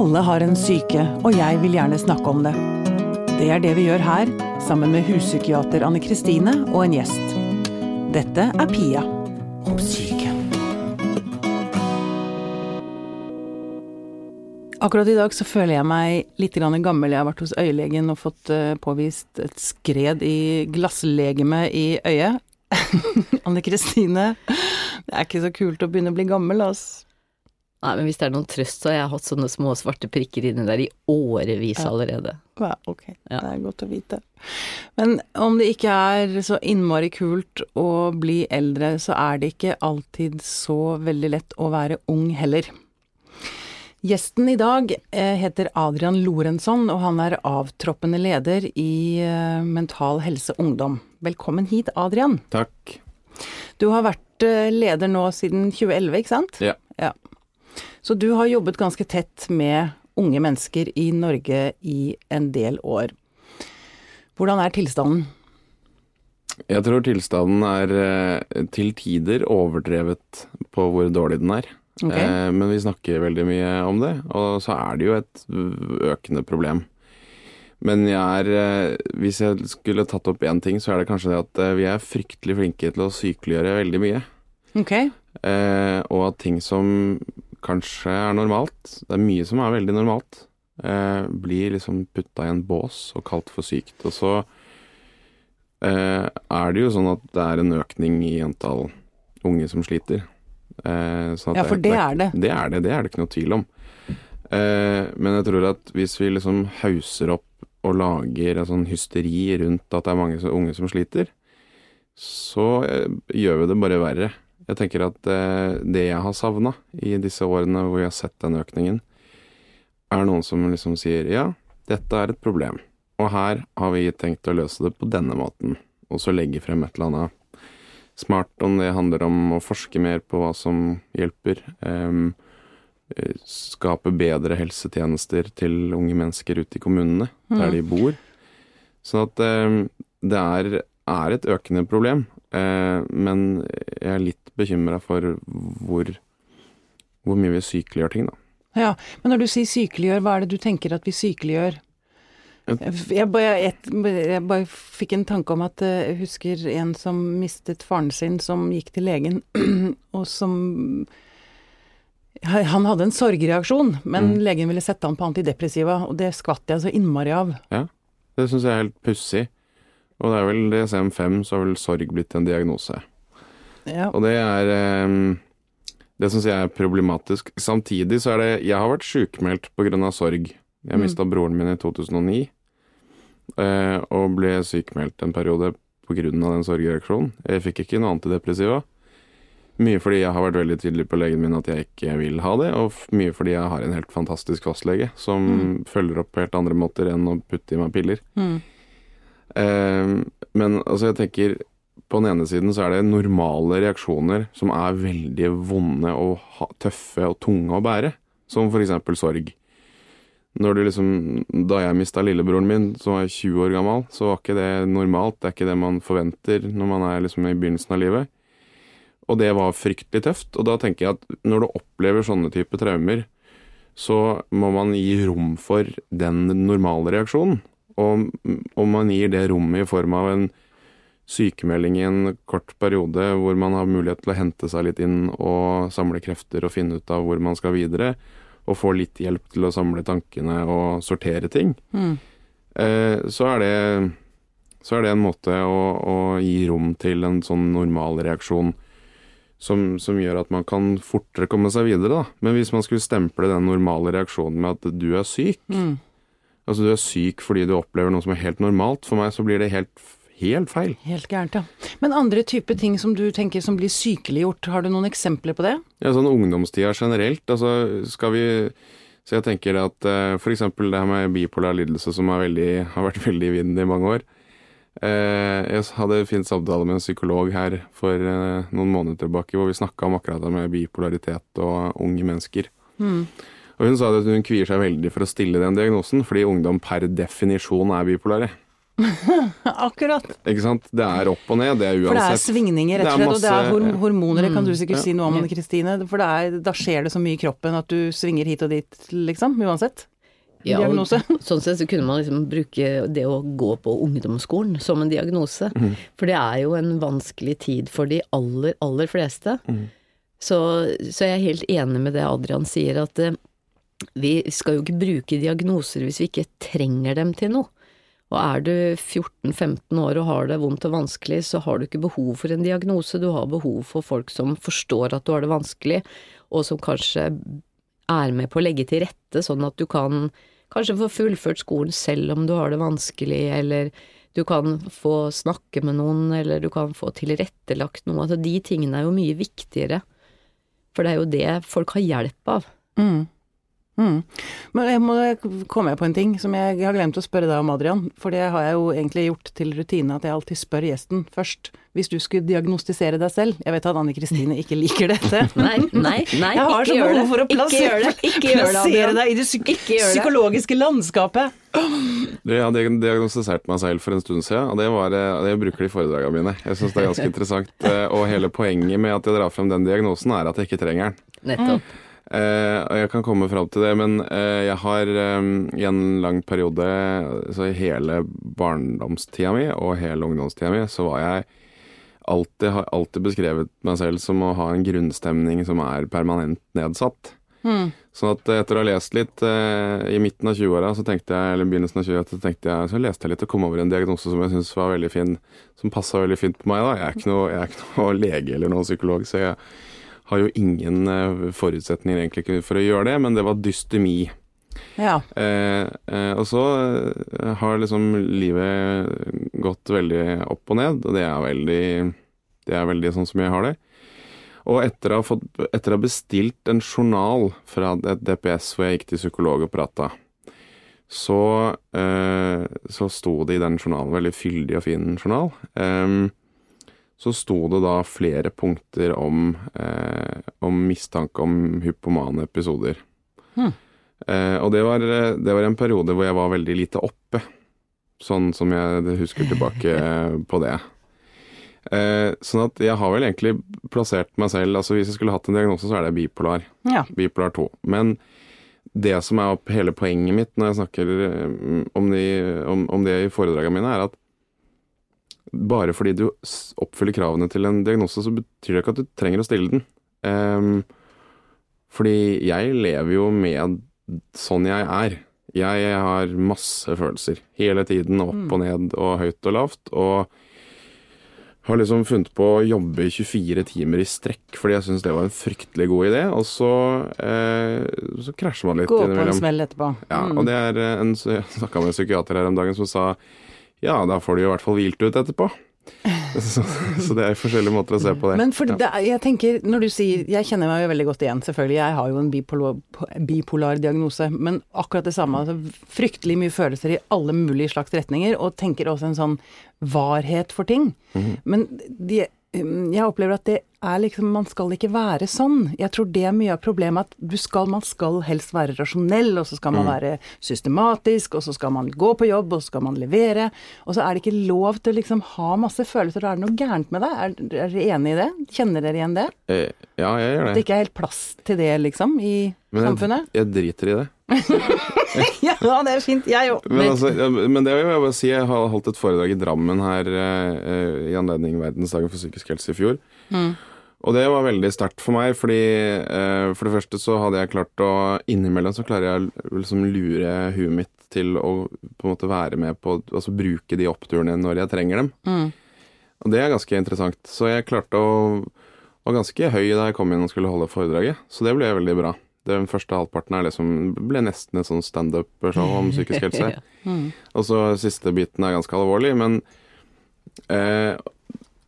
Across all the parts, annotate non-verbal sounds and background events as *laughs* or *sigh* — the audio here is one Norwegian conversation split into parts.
Alle har en syke, og jeg vil gjerne snakke om det. Det er det vi gjør her, sammen med huspsykiater Anne Kristine og en gjest. Dette er Pia om syke. Akkurat i dag så føler jeg meg litt gammel. Jeg har vært hos øyelegen og fått eh, påvist et skred i glasslegemet i øyet. *laughs* Anne Kristine, det er ikke så kult å begynne å bli gammel, altså. Nei, men hvis det er noen trøst, så har jeg hatt sånne små svarte prikker inni der i årevis Ja. allerede. Ja, ok, Ja. det er godt å vite. Men om det ikke er så innmari kult å bli eldre, så er det ikke alltid så veldig lett å være ung heller. Gjesten i dag eh, heter Adrian Lorenzon, og han er avtroppende leder i eh, Mental Helse Ungdom. Velkommen hit, Adrian. Takk. Du har vært eh, leder nå siden 2011, ikke sant? Ja. Så du har jobbet ganske tett med unge mennesker i Norge i en del år. Hvordan er tilstanden? Jeg tror tilstanden er eh, til tider overdrevet på hvor dårlig den er. Ok. Eh, men vi snakker veldig mye om det, og så er det jo et økende problem. Men jeg er eh, Hvis jeg skulle tatt opp én ting, så er det kanskje det at vi er fryktelig flinke til å sykeliggjøre veldig mye. Ok, Eh, og at ting som kanskje er normalt, det er mye som er veldig normalt, eh, blir liksom putta i en bås og kalt for sykt. Og så eh, er det jo sånn at det er en økning i antall unge som sliter. Eh, Ja, for det er det. Det er det, det er det ikke noe tvil om. Eh, men jeg tror at hvis vi liksom hauser opp og lager en sånn hysteri rundt at det er mange unge som sliter, så eh, gjør vi det bare verre. Jeg tenker at eh, det jeg har savna i disse årene hvor jeg har sett den økningen, er noen som liksom sier ja, dette er et problem, og her har vi tenkt å løse det på denne måten, og så legge frem et eller annet smart om det handler om å forske mer på hva som hjelper, eh, skape bedre helsetjenester til unge mennesker ute i kommunene, der de bor. Sånn at det er, er et økende problem, men jeg er litt bekymra for hvor, hvor mye vi sykeliggjør ting, da. ja. Men når du sier sykeliggjør, hva er det du tenker at vi sykeliggjør? Jeg bare, et, jeg bare fikk en tanke om at eh, jeg husker en som mistet faren sin, som gikk til legen, *clears throat* og som Han hadde en sorgreaksjon, men Mm. legen ville sette han på antidepressiva, og det skvatt jeg så innmari av. Ja, Det syns jeg er helt pussig. Og det er vel DSM-5, så har vel sorg blitt en diagnose. Ja. Og det er eh, Det syns jeg er problematisk. Samtidig så er det Jeg har vært sjukmeldt pga. sorg. Jeg Mm. mista broren min i 2009, eh, og ble sykmeldt en periode pga. den sorgreaksjonen. Jeg fikk ikke noe antidepressiva. Mye fordi jeg har vært veldig tydelig på legen min at jeg ikke vil ha det, og mye fordi jeg har en helt fantastisk fastlege som følger opp på helt andre måter enn å putte i meg piller. Mm. Eh, men altså, jeg tenker på den ene siden så er det normale reaksjoner som er veldig vonde og tøffe og tunge å bære, som for eksempel sorg. Liksom, da jeg mista lillebroren min, som var 20 år gammel, så var ikke det normalt. Det er ikke det man forventer når man er liksom i begynnelsen av livet. Og det var fryktelig tøft. Og da tenker jeg at når du opplever sånne type traumer, så må man gi rom for den normale reaksjonen. Og om man gir det rommet i form av en sykemelding i en kort periode hvor man har mulighet til å hente seg litt inn og samle krefter og finne ut av hvor man skal videre, og få litt hjelp til å samle tankene og sortere ting, Mm. eh, så er det så er det en måte å, å gi rom til en sånn normal reaksjon som, som gjør at man kan fortere komme seg videre, da. Men hvis man skulle stemple den normale reaksjonen med at du er syk, Mm. Altså du er syk fordi du opplever noe som er helt normalt, for meg så blir det helt, helt feil. Helt gærent, ja. Men andre typer ting som du tenker som blir sykeliggjort, har du noen eksempler på det? Ja, sånn ungdomstida generelt, altså skal vi Så jeg tenker at uh, for eksempel det her med bipolar lidelse som veldig, har vært *laughs* veldig i vinden i mange år. Uh, jeg hadde fin samtale med en psykolog her for uh, noen måneder tilbake hvor vi snakka om akkurat det med bipolaritet og unge mennesker. Mm. Og hun sa at hun kvier seg veldig for å stille den diagnosen, fordi ungdom per definisjon er bipolare. *laughs* Akkurat. Ikke sant? Det er opp og ned, det er uansett. For det er svingninger, rett og Det er slett. Og det er horm hormoner, det kan du sikkert ja. si noe om, Anne Kristine. For det er, da skjer det så mye i kroppen at du svinger hit og dit, liksom. Uansett. Ja, Diagnose. *laughs* Sånn sett så kunne man liksom bruke det å gå på ungdomsskolen som en diagnose. Mm. For det er jo en vanskelig tid for de aller, aller fleste. Mm. Så, så jeg er helt enig med det Adrian sier, at eh, vi skal jo ikke bruke diagnoser hvis vi ikke trenger dem til noe. Og er du 14-15 år og har det vondt og vanskelig, så har du ikke behov for en diagnose, du har behov for folk som forstår at du har det vanskelig, og som kanskje er med på å legge til rette, sånn at du kan kanskje få fullført skolen selv om du har det vanskelig, eller du kan få snakke med noen, eller du kan få tilrettelagt noe. Altså, de tingene er jo mye viktigere, for det er jo det folk har hjelp av. Mm. Mm. Men jeg må komme på en ting som jeg, har glemt å spørre deg om, Adrian. For det har jeg jo egentlig gjort til rutine at jeg alltid spør gjesten først. Hvis du skulle diagnostisere deg selv. Jeg vet at Anne Kristine ikke liker dette. *laughs* Nei, nei, nei, Jeg har ikke så behov for å Ikke plassere, gjør det, ikke gjør det, plassere deg i det psyk Ikke det. psykologiske landskapet. Jeg hadde diagnostisert meg selv for en stund siden, og det, var, eh, det bruker de i foredragene mine. Jeg syns det er ganske *laughs* interessant. eh, Og hele poenget med at jeg drar frem den diagnosen, er at jeg ikke trenger den. Nettopp. Og jeg kan komme fram til det, men eh, jeg har eh, i en lang periode, så i hele barndomstida mi og hele ungdomstida mi, så var jeg alltid, har alltid beskrevet meg selv som å ha en grunnstemning som er permanent nedsatt. Mm. Sånn at etter å ha lest litt eh, i midten av 20-åra, så tenkte jeg, eller begynnelsen av 20 så tenkte jeg, så leste jeg litt og kom over en diagnose som jeg syntes var veldig fin, som passa veldig fint på meg. da. Jeg er, ikke noe, jeg er ikke noe *laughs* lege eller noen psykolog, så jeg har jo ingen eh, forutsetninger egentlig for å gjøre det, men det var dystemi. Ja. Eh, eh, og så eh, har liksom livet gått veldig opp og ned, og det er veldig, det er veldig sånn som jeg har det. Og etter å ha, fått, etter å ha bestilt en journal fra et DPS hvor jeg gikk til psykolog og prata, så, eh, så sto det i den journalen, veldig fyldig og fin journal, em, så sto det da flere punkter om, eh, om mistanke om hypomane episoder. Hmm. Eh, og det var, det var en periode hvor jeg var veldig lite oppe, sånn som jeg husker tilbake *laughs* på det. Eh, sånn at jeg har vel egentlig plassert meg selv altså Hvis jeg skulle hatt en diagnose, så er det bipolar. ja. Bipolar 2. Men det som er hele poenget mitt når jeg snakker eh, om, de, om, om det i foredragene mine, er at bare fordi du oppfyller kravene til en diagnose, så betyr det ikke at du trenger å stille den. Um, fordi jeg lever jo med sånn jeg er. Jeg har masse følelser hele tiden, opp Mm. og ned og høyt og lavt. Og har liksom funnet på å jobbe 24 timer i strekk fordi jeg syns det var en fryktelig god idé. Og så, eh, så krasjer man litt Gå på en smell etterpå. Ja, Mm. og det er eh, en *laughs* Jeg snakka med en psykiater her om dagen som sa ja, da får du i hvert fall hvilt ut etterpå. *laughs* Så, så det er forskjellige måter å se på det. Men for det, jeg tenker, når du sier Jeg kjenner meg jo veldig godt igjen, selvfølgelig. Jeg har jo en bipolar, bipolar diagnose. Men akkurat det samme. Altså, fryktelig mye følelser i alle mulige slags retninger. Og tenker også en sånn varhet for ting. Mhm. Men de, jeg opplever at det er liksom Man skal ikke være sånn. Jeg tror det er mye av problemet at du skal, man skal helst være rasjonell, og så skal man være systematisk, og så skal man gå på jobb, og så skal man levere. Og så er det ikke lov til å liksom ha masse følelser. Da er det noe gærent med deg. Er, er dere enig i det? Kjenner dere igjen det? Eh, Ja, jeg gjør At det det. ikke er helt plass til det, liksom, i Men samfunnet? jeg, jeg driter i det. *laughs* ja, det er fint. Jeg òg. Men, altså, men det vil jeg bare si, jeg har holdt et foredrag i Drammen her eh, i anledning verdensdagen for psykisk helse i fjor. Mm. Og det var veldig sterkt for meg, fordi uh, for det første så hadde jeg klart å Innimellom så klarer jeg å liksom lure huet mitt til å på en måte være med på Altså bruke de oppturene når jeg trenger dem. Mm. Og det er ganske interessant. Så jeg klarte å var ganske høy da jeg kom inn og skulle holde foredraget, så det ble veldig bra. Den første halvparten er liksom, ble nesten et sånn standup-show om psykisk helse. *laughs* Mm. Og så siste biten er ganske alvorlig, men eh,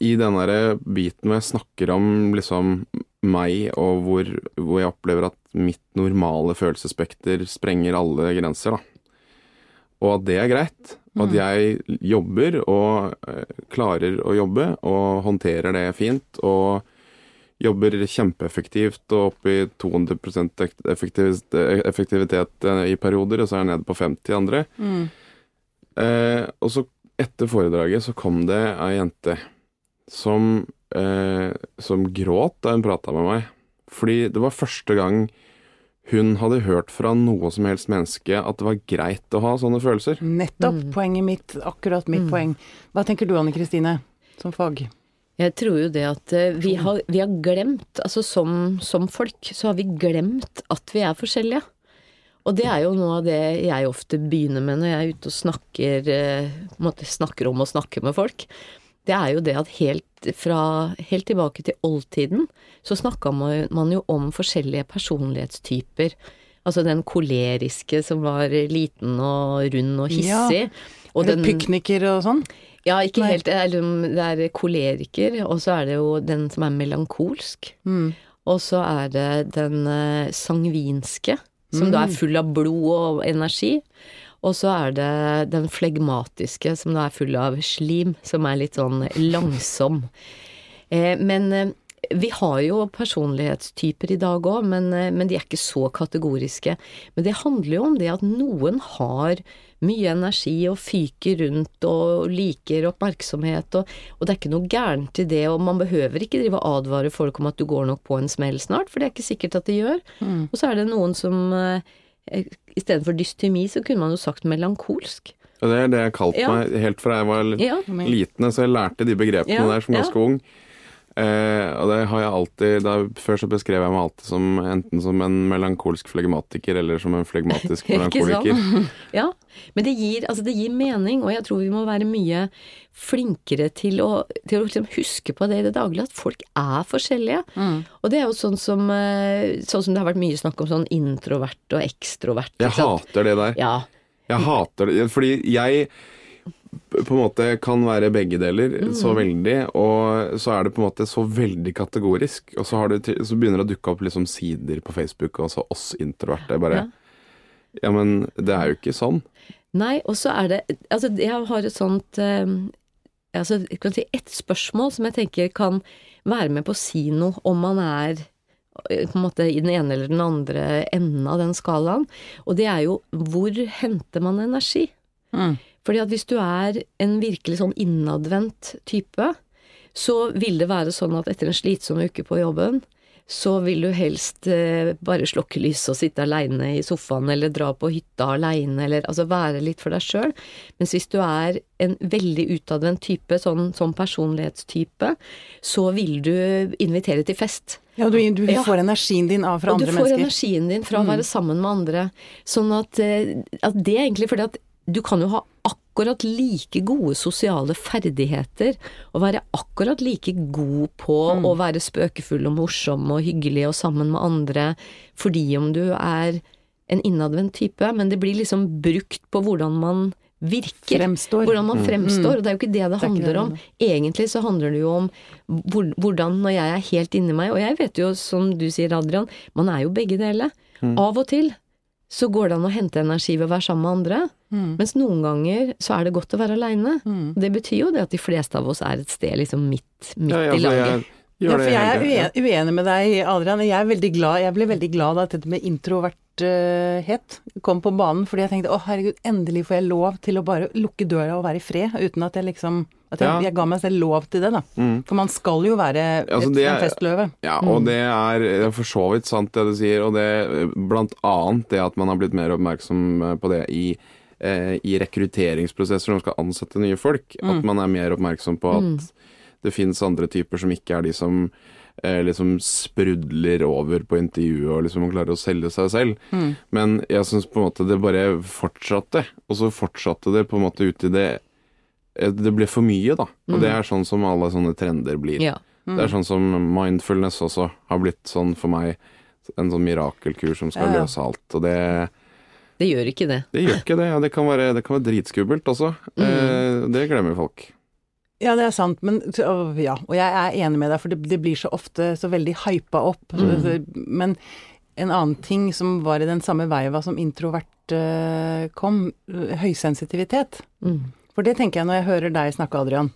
i den derre biten hvor jeg snakker om liksom meg, og hvor, hvor jeg opplever at mitt normale følelsesspekter sprenger alle grenser, da. Og at det er greit. Og at jeg jobber og eh, klarer å jobbe og håndterer det fint. Og jobber kjempeeffektivt og opp i 200 effektivitet, effektivitet eh, i perioder, og så er jeg nede på 50 andre. Mm. Eh, og så etter foredraget så kom det ei jente som, eh, som gråt da hun prata med meg. Fordi det var første gang hun hadde hørt fra noe som helst menneske at det var greit å ha sånne følelser. Nettopp. Mm. Poenget mitt. Akkurat mitt poeng. Hva tenker du Anne Kristine, som fag? Jeg tror jo det at eh, vi har, vi har glemt, altså som, som folk, så har vi glemt at vi er forskjellige. Og det er jo noe av det jeg ofte begynner med når jeg er ute og snakker, eh, snakker om å snakke med folk. Det er jo det at helt fra helt tilbake til oldtiden så snakka man, man jo om forskjellige personlighetstyper. Altså den koleriske som var liten og rund og hissig. og Eller den- Pykniker og sånn? Ja, ikke helt. Det er, liksom- det er koleriker, og så er det jo den som er melankolsk. Mm. Og så er det den eh, sangvinske, som da er full av blod og energi. Og så er det den flegmatiske, som da er full av slim, som er litt sånn langsom. *laughs* Eh, men eh, vi har jo personlighetstyper i dag òg, men, men de er ikke så kategoriske. Men det handler jo om det at noen har mye energi og fyker rundt og liker oppmerksomhet, og, og det er ikke noe gærent i det, og man behøver ikke drive og advare folk om at du går nok på en smell snart, for det er ikke sikkert at det gjør. Og så er det noen som eh, Istedenfor dystemi, så kunne man jo sagt melankolsk. Og det er det jeg kalte Ja. meg helt fra jeg var Ja. liten, så jeg lærte de begrepene Ja, der som ja. ganske ung. Eh, og det har jeg alltid da, Før så beskrev jeg meg alltid som enten som en melankolsk flegmatiker eller som en flegmatisk *laughs* Ikke melankoliker. sant? *laughs* Ja, men det gir, altså det gir mening, og jeg tror vi må være mye flinkere til å, til å liksom huske på det i det daglige, at folk er forskjellige. Og det er jo sånn som, eh, sånn som det har vært mye snakk om sånn introvert og ekstrovert. Jeg hater det der. Ja. Jeg hater det, fordi jeg på en måte kan være begge deler Mm. så veldig, og så er det på en måte så veldig kategorisk. Og så, har det, så begynner det å dukke opp liksom sider på Facebook, og så oss introverte. Bare Ja. Ja. men det er jo ikke sånn. Nei, og så er det Altså, jeg har et sånt eh, Altså, jeg kan si Et spørsmål som jeg tenker kan være med på å si noe om man er eh, på en måte i den ene eller den andre enden av den skalaen, og det er jo hvor henter man energi? Mm. Fordi at hvis du er en virkelig sånn innadvendt type, så vil det være sånn at etter en slitsom uke på jobben, så vil du helst eh, bare slokke lyset og sitte aleine i sofaen, eller dra på hytta aleine, eller altså være litt for deg sjøl. Mens hvis du er en veldig utadvendt type, sånn, sånn personlighetstype, så vil du invitere til fest. Ja, du, du Ja. får energien din av fra Og du får mennesker. energien din fra å være sammen med andre. Sånn at, eh, at det er egentlig fordi at du kan jo ha akkurat like gode sosiale ferdigheter, og være akkurat like god på å være spøkefull og morsom og hyggelig og sammen med andre, fordi om du er en innadvendt type, men det blir liksom brukt på hvordan man virker. Fremstår. Hvordan man fremstår, og det er jo ikke det det er handler det om. Egentlig så handler det jo om hvordan når jeg er helt inni meg, og jeg vet jo, som du sier Adrian, man er jo begge deler. Av og til så går det an å hente energi ved å være sammen med andre, mens noen ganger så er det godt å være aleine. Det betyr jo det at de fleste av oss er et sted liksom midt, midt Ja, ja, i laget. jeg Ja, for jeg er uenig med deg, Adrian. Jeg er veldig glad, jeg ble veldig glad da dette med introverthet kom på banen, fordi jeg tenkte å herregud, endelig får jeg lov til å bare lukke døra og være i fred, uten at jeg liksom At jeg, Ja. jeg ga meg selv lov til det, da. Mm. For man skal jo være Altså, et, det en festløve. Ja, og det er det er for så vidt sant det du sier, og det blant annet det at man har blitt mer oppmerksom eh, på det i, eh, i rekrutteringsprosesser når man skal ansette nye folk. At man er mer oppmerksom på at det finnes andre typer som ikke er de som eh, liksom sprudler over på intervjuet og liksom klarer å selge seg selv. Men jeg syns på en måte det bare fortsatte, og så fortsatte det på en måte ut i det Det ble for mye, da. Og det er sånn som alle sånne trender blir. Ja. Det er sånn som mindfulness også har blitt sånn for meg. En sånn mirakelkur som skal Ja, ja. løse alt. Og det, Det gjør ikke det. det gjør ikke det. Ja, det, kan være, det kan være dritskummelt også. Eh, det glemmer folk. Ja, det er sant, men så- ja, og jeg er enig med deg, for det, det blir så ofte så veldig hypa opp. Så- Men en annen ting som var i den samme veiva som introvert eh, kom, eh, høysensitivitet. Mm. For det tenker jeg når jeg hører deg snakke, Adrian.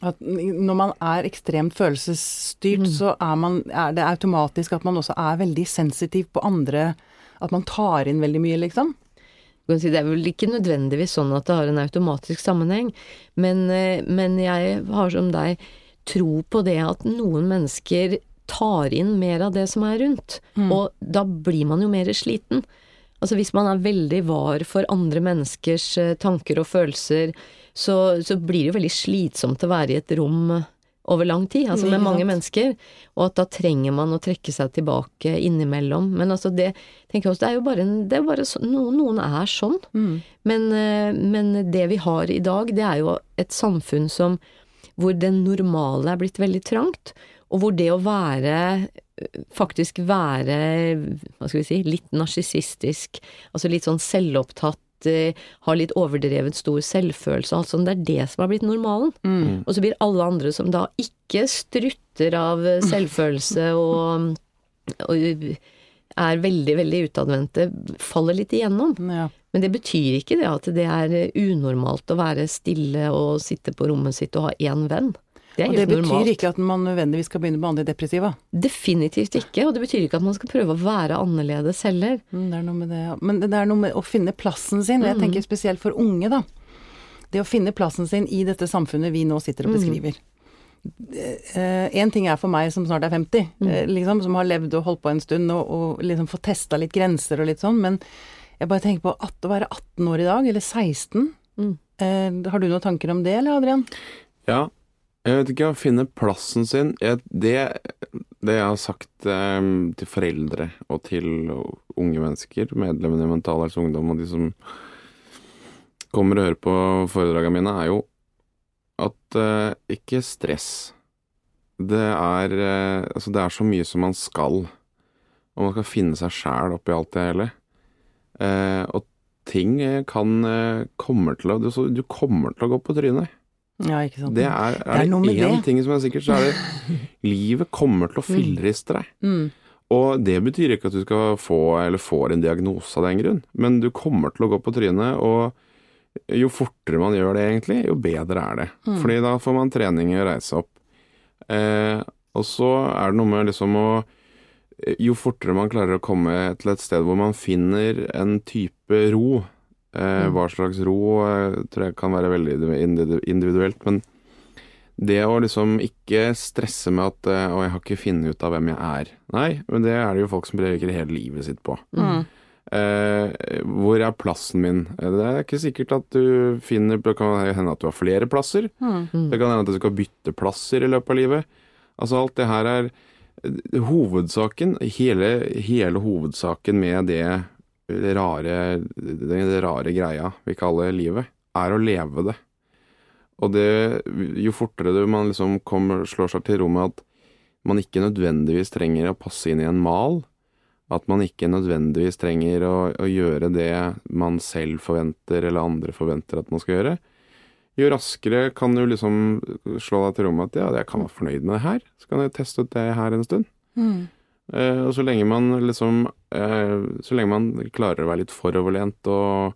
At når man er ekstremt følelsesstyrt, så er, man, er det automatisk at man også er veldig sensitiv på andre At man tar inn veldig mye, liksom. Det er vel ikke nødvendigvis sånn at det har en automatisk sammenheng, men, eh, men jeg har som deg tro på det at noen mennesker tar inn mer av det som er rundt, og da blir man jo mer sliten. Altså hvis man er veldig var for andre menneskers eh, tanker og følelser, så, så blir det jo veldig slitsomt å være i et rom eh, over lang tid, altså med mange mennesker, og at da trenger man å trekke seg tilbake innimellom. Men altså det, tenker jeg også, det er jo bare en, det er bare så, noen, noen er sånn. Men, eh, men det vi har i dag, det er jo et samfunn som, hvor det normale er blitt veldig trangt, og hvor det å være faktisk være, hva skal vi si, litt narsissistisk, altså litt sånn selvopptatt, eh, har litt overdrevet stor selvfølelse, altså det er det som har blitt normalen. Og så blir alle andre som da ikke strutter av eh, selvfølelse *laughs* og, og er veldig, veldig utadvendte, faller litt igjennom. Ja. Men det betyr ikke det at det er unormalt å være stille og sitte på rommet sitt og ha én venn. Det er Og det betyr normalt. ikke at man nødvendigvis skal begynne med antidepressiva. Definitivt ikke, og det betyr ikke at man skal prøve å være annerledes heller. Mm, Det er noe med det, ja. Men det er noe med å finne plassen sin. og Mm. Jeg tenker spesielt for unge, da. Det å finne plassen sin i dette samfunnet vi nå sitter og Mm. beskriver. Én ting er for meg som snart er 50, Mm. eh, liksom, som har levd og holdt på en stund og, og liksom fått testa litt grenser og litt sånn, men jeg bare tenker på at, å være 18 år i dag, eller 16. Mm. Eh, har du noen tanker om det, eller Adrian? Ja, jeg vet ikke, å finne plassen sin jeg, det, det jeg har sagt eh, til foreldre og til unge mennesker, medlemmene i Mental Helse Ungdom og de som kommer og hører på foredragene mine, er jo at eh, ikke stress. Det er, eh, altså det er så mye som man skal, og man skal finne seg sjæl oppi alt det hele. Eh, og ting eh, kan eh, kommer til å du, du kommer til å gå på trynet. Ja, ikke sant. Det er, Det er noe det én det. ting som er sikkert, så er det *laughs* livet kommer til å fillriste deg. Mm. Og det betyr ikke at du skal få, eller får en diagnose av den grunn, men du kommer til å gå på trynet, og jo fortere man gjør det egentlig, jo bedre er det. Mm. Fordi da får man trening i å reise opp. Eh, og så er det noe med liksom å Jo fortere man klarer å komme til et sted hvor man finner en type ro, eh, Mm. hva slags ro eh, tror jeg kan være veldig individuelt, men det å liksom ikke stresse med at eh, 'Å, jeg har ikke funnet ut av hvem jeg er'. Nei, men det er det jo folk som bruker hele livet sitt på. Mm. Eh, hvor er plassen min? Eh, Det er ikke sikkert at du finner Det kan hende at du har flere plasser. Mm. Det kan hende at du skal bytte plasser i løpet av livet. Altså alt det her er eh, Hovedsaken, hele, hele hovedsaken med det rare, den rare greia vi kaller livet, er å leve det. Og det, jo fortere du man liksom kommer, slår seg til ro med at man ikke nødvendigvis trenger å passe inn i en mal, at man ikke nødvendigvis trenger å, å gjøre det man selv forventer eller andre forventer at man skal gjøre, jo raskere kan du liksom slå deg til ro med at ja, jeg kan være fornøyd med det her, så kan jeg teste ut det her en stund. Mm. Eh, og så lenge man liksom eh, Så lenge man klarer å være litt foroverlent og,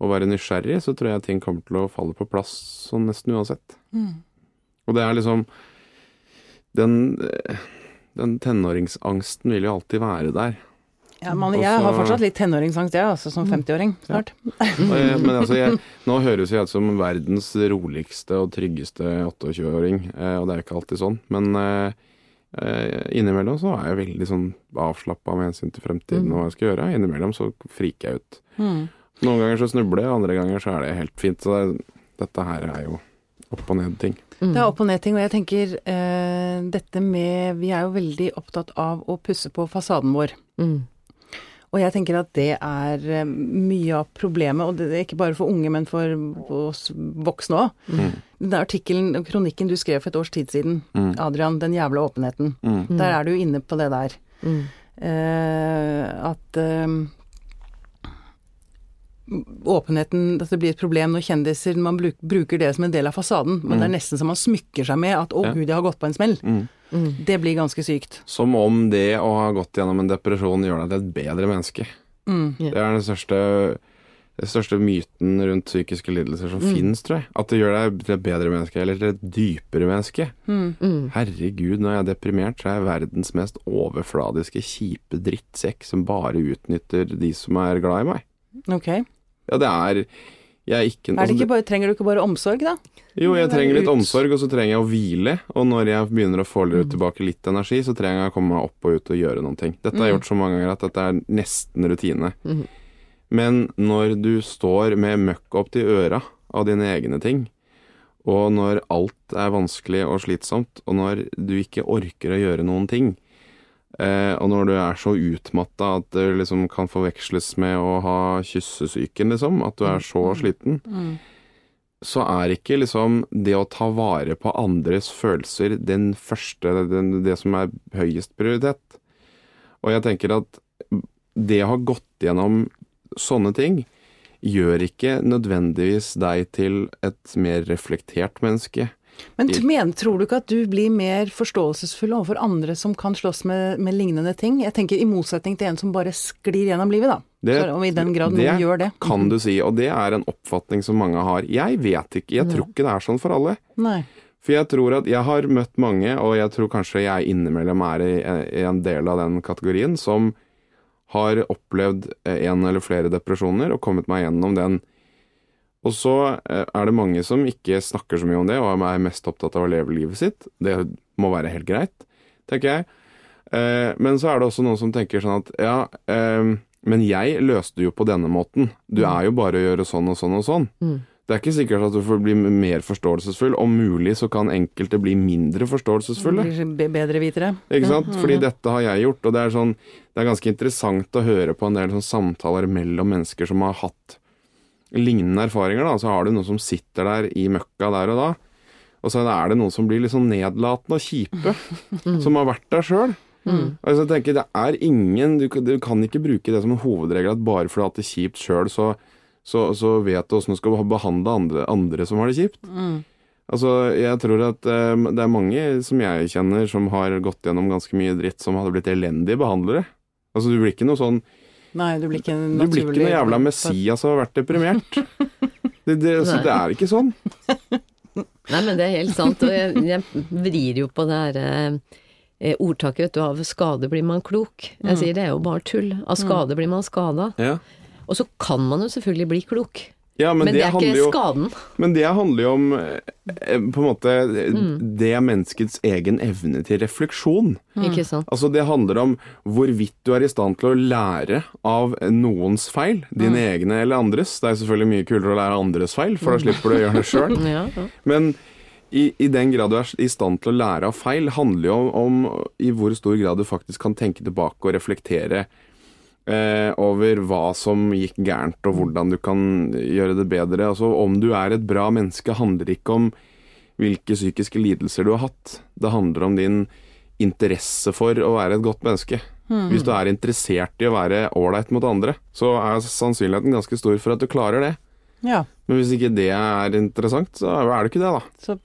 og være nysgjerrig, så tror jeg ting kommer til å falle på plass sånn nesten uansett. Mm. Og det er liksom Den, den tenåringsangsten vil jo alltid være der. Ja, man, jeg har fortsatt litt tenåringsangst, jeg, altså, som 50-åring snart. Ja. jeg, men altså, jeg, nå høres jeg ut som verdens roligste og tryggeste 28-åring, eh, og det er jo ikke alltid sånn. Men eh, innimellom så er jeg veldig sånn avslappa med hensyn til fremtiden og hva jeg skal gjøre. Innimellom så friker jeg ut. Mm. Noen ganger så snubler jeg, andre ganger så er det helt fint. Så det, dette her er jo opp og ned-ting. Mm. Det er opp og ned-ting, og jeg tenker eh, dette med Vi er jo veldig opptatt av å pusse på fasaden vår. Mm. Og jeg tenker at det er eh, mye av problemet, og det er ikke bare for unge, men for oss voksne òg. Mm. Den artikkelen, kronikken du skrev for et års tid siden, Mm. Adrian, 'Den jævla åpenheten', Mm. der er du jo inne på det der. Mm. Eh, at eh, åpenheten At det blir et problem når kjendiser Man bruker det som en del av fasaden, men det er nesten som man smykker seg med at 'å Ja. gud, jeg har gått på en smell'. Mm. Mm. Det blir ganske sykt. Som om det å ha gått gjennom en depresjon gjør deg til et bedre menneske. Mm. Det er den største, den største myten rundt psykiske lidelser som Mm. finnes, tror jeg. At det gjør deg til et bedre menneske, eller til et dypere menneske. Mm. Mm. Herregud, når jeg er deprimert, så er jeg verdens mest overfladiske, kjipe drittsekk som bare utnytter de som er glad i meg. Ok. Ja, det er Jeg ikke Er det ikke bare, trenger du ikke bare omsorg, da? Jo, jeg trenger litt omsorg, og så trenger jeg å hvile. Og når jeg begynner å få Mm. tilbake litt energi, så trenger jeg å komme meg opp og ut og gjøre noen ting. Dette har jeg Mm. gjort så mange ganger at dette er nesten rutine. Mhm. Men når du står med møkk opp til øra av dine egne ting, og når alt er vanskelig og slitsomt, og når du ikke orker å gjøre noen ting, eh, og når du er så utmatta at det liksom kan forveksles med å ha kyssesyken, liksom, at du er så sliten, Mm. så er ikke liksom det å ta vare på andres følelser den første, den, det som er høyest prioritet. Og jeg tenker at det å ha gått gjennom sånne ting, gjør ikke nødvendigvis deg til et mer reflektert menneske. Men t- men, tror du ikke at du blir mer forståelsesfull overfor andre som kan slåss med, med lignende ting? Jeg tenker i motsetning til en som bare sklir gjennom livet, da. Det- Så, i den grad det noen gjør det. Kan du si, og det er en oppfatning som mange har. Jeg vet ikke, jeg tror ikke det er sånn for alle. Nei. For jeg tror at jeg har møtt mange, og jeg tror kanskje jeg innimellom er i, i en del av den kategorien, som har opplevd en eller flere depresjoner og kommet meg gjennom den. Og så eh, er det mange som ikke snakker så mye om det, og er mest opptatt av å leve livet sitt. Det må være helt greit, tenker jeg. Eh, Men så er det også noen som tenker sånn at ja, eh, men jeg løste det jo på denne måten. Du er jo bare å gjøre sånn og sånn og sånn. Mm. Det er ikke sikkert at du får bli mer forståelsesfull. Om mulig så kan enkelte bli mindre forståelsesfulle. Blir bedre vitere. Ikke sant? Fordi dette har jeg gjort, og det er, sånn, det er ganske interessant å høre på en del sånn samtaler mellom mennesker som har hatt lignende erfaringer. da, Så har du noen som sitter der i møkka der og da, og så er det noen som blir litt sånn nedlatende og kjipe, som har vært der sjøl. Mm. Altså, jeg tenker, det er ingen du, kan- du kan ikke bruke det som en hovedregel at bare fordi det kjipt sjøl, så, så, så vet du åssen du skal behandle andre, andre som har det kjipt. Mm. Altså, jeg tror at um, det er mange som jeg kjenner som har gått gjennom ganske mye dritt, som hadde blitt elendige behandlere. Altså, du blir ikke noe sånn Nei, du blir ikke en naturlig blir ikke noe jævla Messias og har vært deprimert. Det, det, så det er ikke sånn. Nei, men det er helt sant, og jeg, jeg vrir jo på det her eh, ordtaket, vet du, av skade blir man klok. Jeg sier det er jo bare tull. Av skade blir man skada. Ja, Og så kan man jo selvfølgelig bli klok, ja men, men, det, det er ikke jo skaden. Men det handler jo om eh, på en måte det er menneskets egen evne til refleksjon. Ikke sant? Altså Det handler om hvorvidt du er i stand til å lære av noens feil, dine egne eller andres. Det er selvfølgelig mye kulere å lære andres feil, for da slipper du å gjøre det sjøl. *laughs* Ja, ja. Men i, i den grad du er i stand til å lære av feil, handler jo om, om i hvor stor grad du faktisk kan tenke tilbake og reflektere eh, over hva som gikk gærent, og hvordan du kan gjøre det bedre. Altså Om du er et bra menneske, handler ikke om hvilke psykiske lidelser du har hatt. Det handler om din interesse for å være et godt menneske. Hvis du er interessert i å være ålreit mot andre, så er sannsynligheten ganske stor for at du klarer det. Ja, Men hvis ikke det er interessant, så er det ikke det, da. så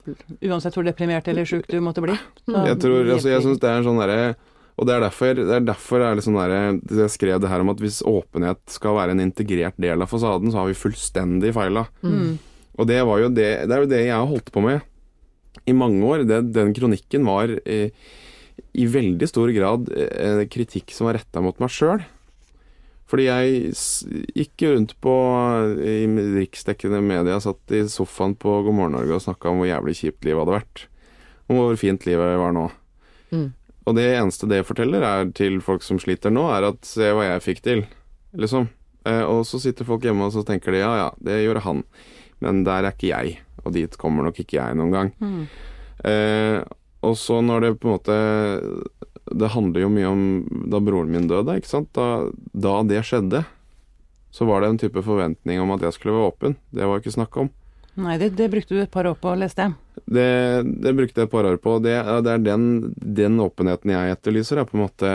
uansett hvor deprimert eller sjuk du måtte bli. Jeg tror, altså, jeg syns det er en sånn derre Og det er derfor det er derfor er litt sånn derre Jeg skrev det her om at hvis åpenhet skal være en integrert del av fasaden, så har vi fullstendig feila. Mm. Og det var jo det Det er jo det jeg har holdt på med i mange år. Det, den kronikken var eh, i veldig stor grad eh, kritikk som var retta mot meg sjøl. Fordi jeg gikk rundt på i riksdekkende media, satt i sofaen på God morgen Norge og snakka om hvor jævlig kjipt livet hadde vært. Om hvor fint livet var nå. Mm. Og det eneste det forteller er til folk som sliter nå, er at se hva jeg fikk til, liksom. Eh, og så sitter folk hjemme og så tenker de ja ja, det gjorde han, men der er ikke jeg. Og dit kommer nok ikke jeg noen gang. Mm. Eh, og så når det på en måte Det handler jo mye om da broren min døde, ikke sant. Da, da det skjedde, så var det en type forventning om at jeg skulle være åpen. Det var ikke snakk om. Nei, det, det brukte du et par år på, å lese Det, det brukte jeg et par år på. Det, det er den, den åpenheten jeg etterlyser, er på en måte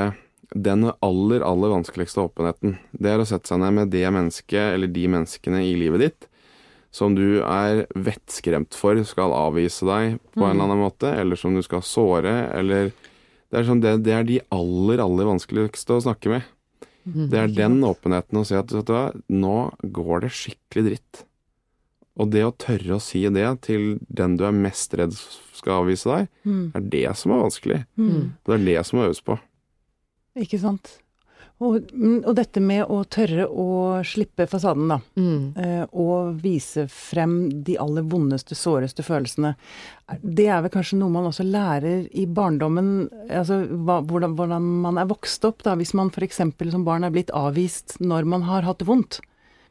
den aller, aller vanskeligste åpenheten. Det er å sette seg ned med det mennesket, eller de menneskene i livet ditt, som du er vettskremt for skal avvise deg på en eller annen måte, eller som du skal såre, eller det er, sånn, det, det er de aller, aller vanskeligste å snakke med. Det er den åpenheten å si at vet du hva, nå går det skikkelig dritt. Og det å tørre å si det til den du er mest redd skal avvise deg, Mm. er det som er vanskelig. Mm. Og det er det som må øves på. Ikke sant. Og, mm, og dette med å tørre å slippe fasaden, da. Mm. eh, Og vise frem de aller vondeste, såreste følelsene. Det er vel kanskje noe man også lærer i barndommen, altså hva, hvordan, hvordan man er vokst opp, da. Hvis man f.eks. som barn er blitt avvist når man har hatt det vondt.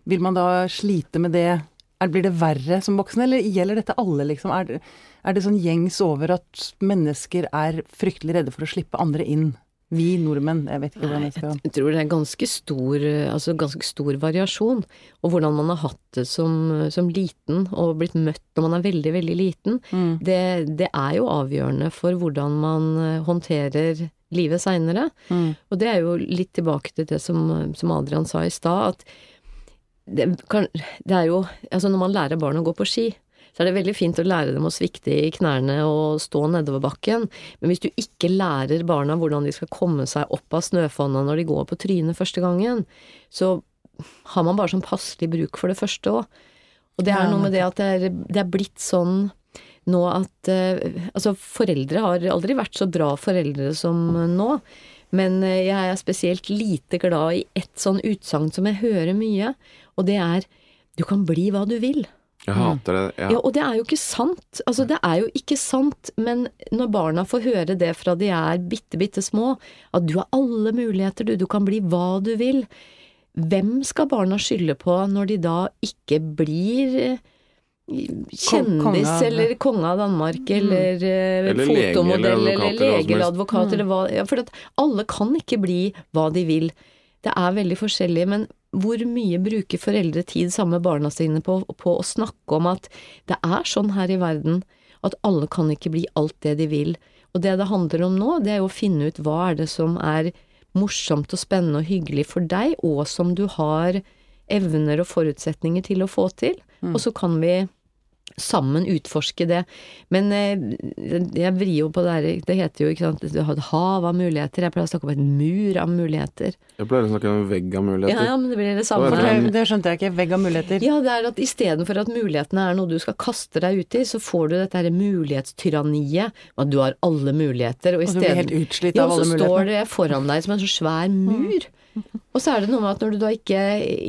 Vil man da slite med det? Er, blir det verre som voksen, eller gjelder dette alle, liksom? Er, er det sånn gjengs over at mennesker er fryktelig redde for å slippe andre inn? Vi nordmenn, jeg vet ikke hvordan jeg skal Jeg tror det er ganske stor, altså ganske stor variasjon. Og hvordan man har hatt det som, som liten, og blitt møtt når man er veldig, veldig liten, Mm. det, det er jo avgjørende for hvordan man eh, håndterer livet seinere. Mm. Og det er jo litt tilbake til det som, som Adrian sa i stad, at det, kan, det er jo Altså når man lærer barn å gå på ski, så er det veldig fint å lære dem å svikte i knærne og stå nedover bakken, men hvis du ikke lærer barna hvordan de skal komme seg opp av snøfonna når de går på trynet første gangen, så har man bare sånn passelig bruk for det første òg. Og det er noe med det at det er, det er blitt sånn nå at eh, Altså, foreldre har aldri vært så bra foreldre som nå. Men eh, jeg er spesielt lite glad i ett sånn utsagn som jeg hører mye, og det er du kan bli hva du vil. Jeg hater det. Ja, Ja. og det er jo ikke sant. Altså, det er jo ikke sant, men når barna får høre det fra de er bitte, bitte små, at du har alle muligheter, du, du kan bli hva du vil, hvem skal barna skylde på når de da ikke blir eh, kjendis av- eller konge av Danmark eller, eh, Eller fotomodell eller eller advokat eller lege eller advokat eller hva ja, For at alle kan ikke bli hva de vil. Det er veldig forskjellig, men hvor mye bruker foreldre tid sammen med barna sine på, på å snakke om at det er sånn her i verden at alle kan ikke bli alt det de vil. Og det det handler om nå, det er jo å finne ut hva er det som er morsomt og spennende og hyggelig for deg, og som du har evner og forutsetninger til å få til. Og så kan vi sammen utforske det. Men eh, jeg vrir jo på det her, det heter jo ikke sant, du har et hav av muligheter, jeg pleier å snakke om et mur av muligheter. Jeg pleier å snakke om en vegg av muligheter. ja, men det blir det samme. En- Det, det skjønte jeg ikke. Vegg av muligheter. Ja, det er at istedenfor at mulighetene er noe du skal kaste deg ut i, så får du dette her mulighetstyranniet, at du har alle muligheter, og Og du blir helt utslitt av ja, av og så står mulighetene. det foran deg som en så svær mur. *laughs* Og så er det noe med at når du da ikke,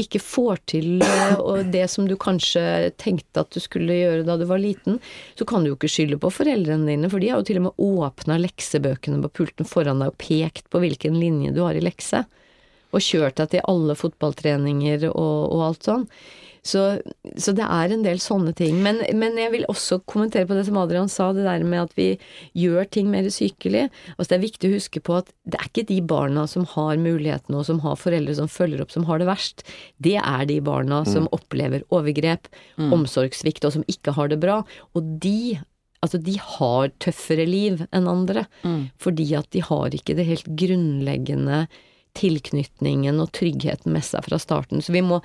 ikke får til eh, det som du kanskje tenkte at du skulle gjøre da du var liten, så kan du jo ikke skylde på foreldrene dine, for de har jo til og med åpna leksebøkene på pulten foran deg og pekt på hvilken linje du har i lekse. Og kjørt deg til alle fotballtreninger og, og alt sånn. Så, så det er en del sånne ting. Men, men jeg vil også kommentere på det som Adrian sa, det der med at vi gjør ting mer sykelig. Altså det er viktig å huske på at det er ikke de barna som har mulighetene og som har foreldre som følger opp, som har det verst. Det er de barna som opplever overgrep, omsorgssvikt og som ikke har det bra. Og de Altså, de har tøffere liv enn andre, fordi at de har ikke det helt grunnleggende tilknytningen og tryggheten med seg fra starten. Så vi må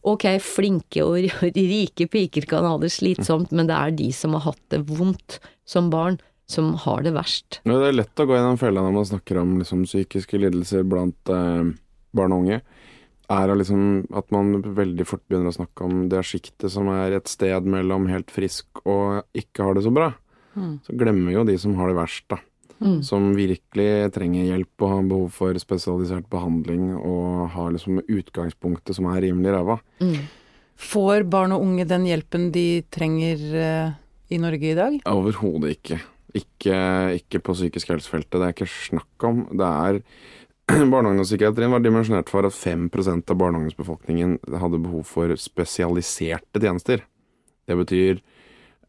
Ok, flinke og *laughs* rike piker kan ha det slitsomt, men det er de som har hatt det vondt som barn, som har det verst. Ja, det er lett å gå gjennom fella når man snakker om liksom, psykiske lidelser blant eh, barn og unge. Er liksom, at man veldig fort begynner å snakke om det sjiktet som er et sted mellom helt frisk og ikke har det så bra. Så glemmer jo de som har det verst, da. Mm. Som virkelig trenger hjelp og har behov for spesialisert behandling og har liksom utgangspunktet som er rimelig ræva. Mm. Får barn og unge den hjelpen de trenger uh, i Norge i dag? Overhodet ikke. ikke. Ikke på psykisk helsefeltet. Det er ikke snakk om. Det er *clears throat* Barne- og ungdomspsykiatrien var dimensjonert for at 5 av barne- og ungdomsbefolkningen hadde behov for spesialiserte tjenester. Det betyr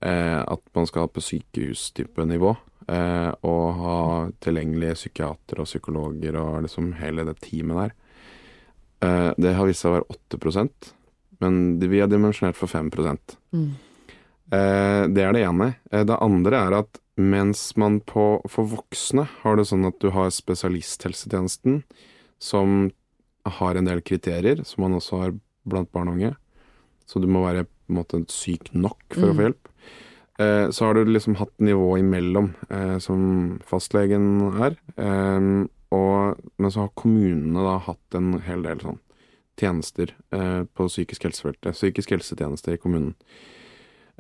eh, at man skal på sykehustype nivå. Eh, og ha tilgjengelige psykiatere og psykologer og liksom hele det teamet der. Eh, det har vist seg å være 8 men vi er dimensjonert for 5 Mm. Eh, det er det ene. Eh, det andre er at mens man på, for voksne har det sånn at du har spesialisthelsetjenesten, som har en del kriterier, som man også har blant barn og unge. Så du må være på en måte syk nok for å få hjelp. Eh, så har du liksom hatt nivået imellom, eh, som fastlegen er. Eh, og, men så har kommunene da hatt en hel del sånn tjenester eh, på psykisk helsefeltet. Psykisk helsetjeneste i kommunen.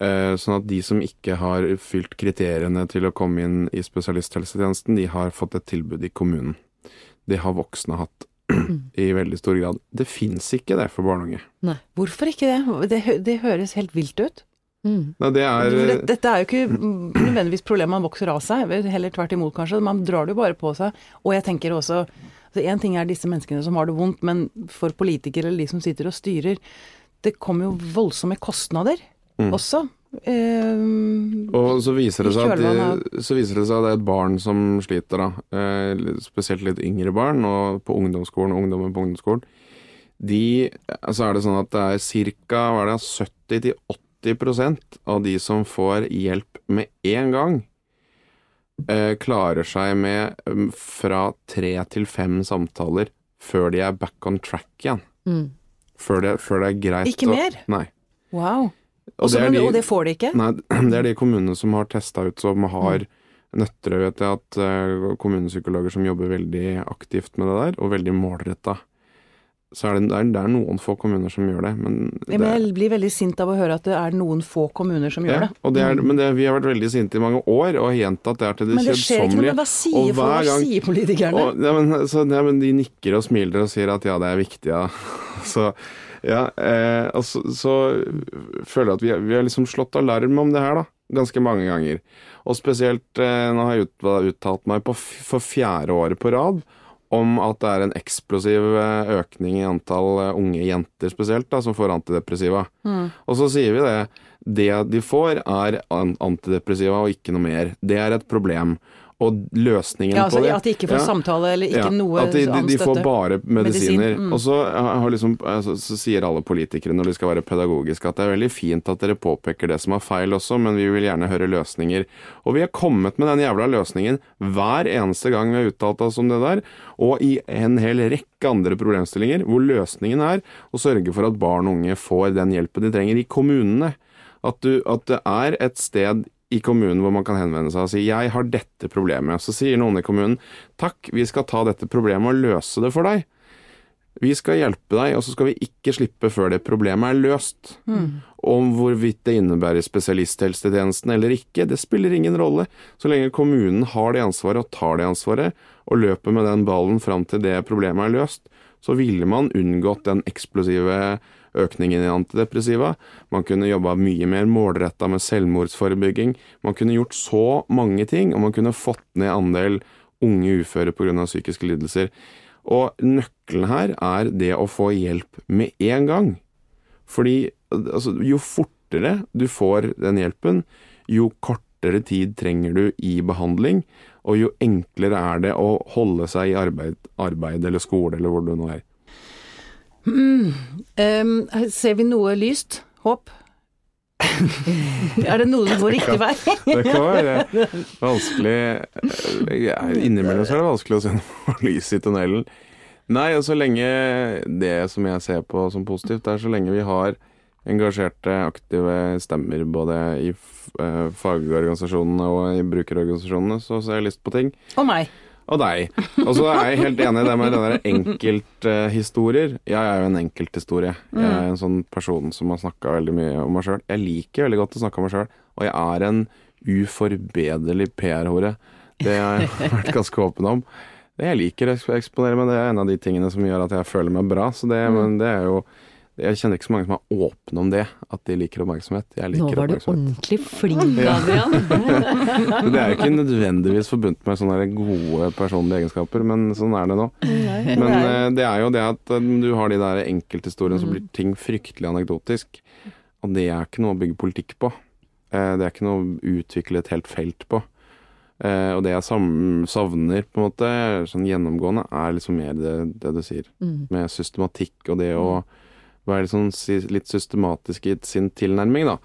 Eh, Sånn at de som ikke har fylt kriteriene til å komme inn i spesialisthelsetjenesten, de har fått et tilbud i kommunen. Det har voksne hatt. i veldig stor grad. Det fins ikke det for barn og unge. Nei. Hvorfor ikke det? Det, det høres helt vilt ut. Mm. Nei, det er det- Dette er jo ikke nødvendigvis problemet man vokser av seg, heller tvert imot kanskje. Man drar det jo bare på seg. Og jeg tenker også altså En ting er disse menneskene som har det vondt, men for politikere eller de som sitter og styrer, det kommer jo voldsomme kostnader Mm. også. Eh, Og så viser, det seg at de, så viser det seg at det er et barn som sliter, da. Eh, spesielt litt yngre barn, og på ungdomsskolen og ungdommen på ungdomsskolen. De, så er det sånn at det er ca. 70-80 av de som får hjelp med en gang, eh, klarer seg med um, fra tre til fem samtaler før de er back on track igjen. Mm. Før det, før det er greit Ikke å- mer? Nei. wow. Og Også, det men, de- og det får de ikke? Nei, *clears throat* det er de kommunene som har testa ut, som har mm. Nøtterøy vet jeg at eh, kommunepsykologer som jobber veldig aktivt med det der, og veldig målretta. Så er det, det, er, noen få kommuner som gjør det, men det Men jeg blir veldig sint av å høre at det er noen få kommuner som gjør ja, det. Mm. det er, men det, vi har vært veldig sinte i mange år og har gjentatt det er til det Men det skjer ikke noe. kjedsommelige. Men hva sier, folk, hva sier politikerne? Og, ja, men, så, ja, men de nikker og smiler og sier at ja, det er viktig, ja. *laughs* Så, ja, eh, og så, så føler jeg at vi, vi har liksom slått alarm om det her, da. Ganske mange ganger. Og spesielt eh, nå har jeg ut, uttalt meg på, for fjerde året på rad om at det er en eksplosiv eh, økning i antall eh, unge jenter spesielt, da, som får antidepressiva. Mm. Og så sier vi det. Det de får er antidepressiva og ikke noe mer. Det er et problem. Og løsningen Ja, altså, på det at de ikke får Ja. samtale eller ikke Ja, noe at de, de, de får bare medisiner. Medisin, mm. Og så, har liksom, altså, så sier alle politikere når de skal være pedagogiske at det er veldig fint at dere påpeker det som er feil også, men vi vil gjerne høre løsninger. Og vi har kommet med den jævla løsningen hver eneste gang vi har uttalt oss om det der, og i en hel rekke andre problemstillinger hvor løsningen er å sørge for at barn og unge får den hjelpen de trenger i kommunene. At, du, at det er et sted i kommunen hvor man kan henvende seg og si 'jeg har dette problemet'. Så sier noen i kommunen 'takk, vi skal ta dette problemet og løse det for deg'. Vi skal hjelpe deg, og så skal vi ikke slippe før det problemet er løst. Om hvorvidt det innebærer spesialisthelsetjenesten eller ikke, det spiller ingen rolle. Så lenge kommunen har det ansvaret og tar det ansvaret, og løper med den ballen fram til det problemet er løst, så ville man unngått den eksplosive økningen i antidepressiva. Man kunne jobba mye mer målretta med selvmordsforebygging. Man kunne gjort så mange ting, og man kunne fått ned andel unge uføre pga. psykiske lidelser. Og nøkkelen her er det å få hjelp med en gang. Fordi altså, jo fortere du får den hjelpen, jo kortere tid trenger du i behandling, og jo enklere er det å holde seg i arbeid, arbeid eller skole eller hvor du nå er. Em, ser vi noe lyst? Håp? er det noe som går riktig vei? *laughs* Det kan være vanskelig ja, Innimellom så er det vanskelig å se noe *laughs* lys i tunnelen. Nei, og så lenge det som jeg ser på som positivt, er så lenge vi har engasjerte, aktive stemmer både i eh, fagorganisasjonene og i brukerorganisasjonene, så ser jeg lyst på ting. Og meg. Og deg. Og så er jeg helt enig i det med den enkelthistorier. jeg er jo en enkelthistorie. Jeg er en sånn person som har snakka veldig mye om meg sjøl. Jeg liker veldig godt å snakke om meg sjøl, og jeg er en uforbederlig PR-hore. Det har jeg *laughs* vært ganske åpen om. Jeg liker å eksponere meg, det er en av de tingene som gjør at jeg føler meg bra. Så det, men det er jo Jeg kjenner ikke så mange som er åpne om det, at de liker oppmerksomhet. Jeg Nå liker var du ordentlig flink, Adrian. *laughs* Men Det er jo ikke nødvendigvis forbundet med sånne gode personlige egenskaper, men sånn er det nå. Men eh, det er jo det at eh, du har de der enkelthistoriene, så blir ting fryktelig anekdotisk. Og det er ikke noe å bygge politikk på. Eh, Det er ikke noe å utvikle et helt felt på. Uh, Og det jeg savner, på en måte, sånn gjennomgående, er liksom mer det, det du sier. Mm. Med systematikk og det å være sånn, litt systematisk i sin tilnærming, da.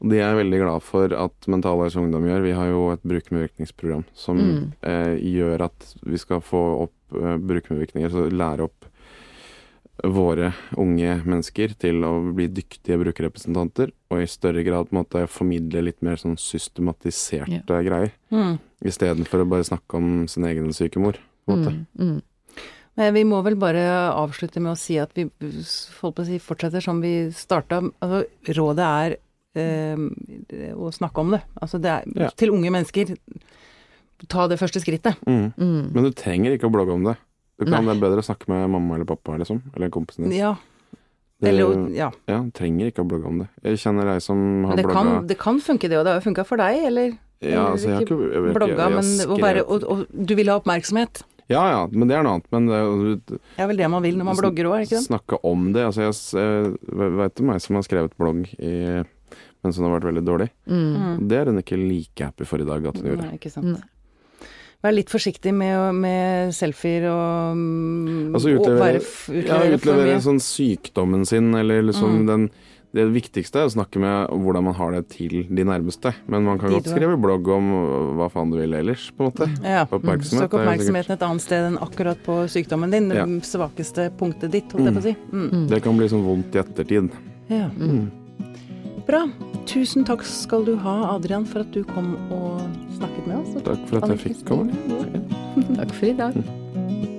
Og det er jeg veldig glad for at Mental Helse Ungdom gjør. Vi har jo et brukermedvirkningsprogram som Mm. eh, gjør at vi skal få opp eh, brukermedvirkninger, så lære opp våre unge mennesker til å bli dyktige brukerrepresentanter, og i større grad måte formidle litt mer sånn systematiserte greier, Mm. istedenfor å bare snakke om sin egen sykemor. På en måte. Mm, mm. Men vi må vel bare avslutte med å si at vi på å si, fortsetter som vi starta. Altså, rådet er eh, å snakke om det. Altså, det er Ja. til unge mennesker. Ta det første skrittet. Mm. Mm. Men du trenger ikke å blogge om det. Du kan, Nei. det er bedre å snakke med mamma eller pappa, liksom. Eller kompisen din. Ja. Det- Eller, ja. Ja, trenger ikke å blogge om det. Jeg kjenner ei som har Men det blogga kan, det kan funke det, og det har jo funka for deg, eller? Ja, altså, jeg har ikke jeg blogga, jeg men å være, og, og du vil ha oppmerksomhet. Ja ja, men det er noe annet. Men det, er Det er vel det man vil når man blogger òg, er det ikke det? Snakke om det. Altså, jeg, jeg vet om meg som har skrevet blogg i, mens hun har vært veldig dårlig. Mm. Det er hun ikke like happy for i dag at hun gjorde. Nei, ikke sant. Mm. Vær litt forsiktig med, med selfier og Altså og utlevere, f- ja, utlevere ja, utlevere sånn sykdommen sin, eller liksom Mm. den det viktigste er å snakke med hvordan man har det til de nærmeste. Men man kan De godt skrive blogg om hva faen du vil ellers, på en måte. Ja. Oppmerksomhet Søk er oppmerksomheten et annet sted enn akkurat på sykdommen din. Det Ja. svakeste punktet ditt, holdt jeg på å si. Mm. Mm. Det kan bli sånn vondt i ettertid. Ja. Mm. Bra. Tusen takk skal du ha, Adrian, for at du kom og snakket med oss. Takk for at jeg fikk komme. Takk for i dag.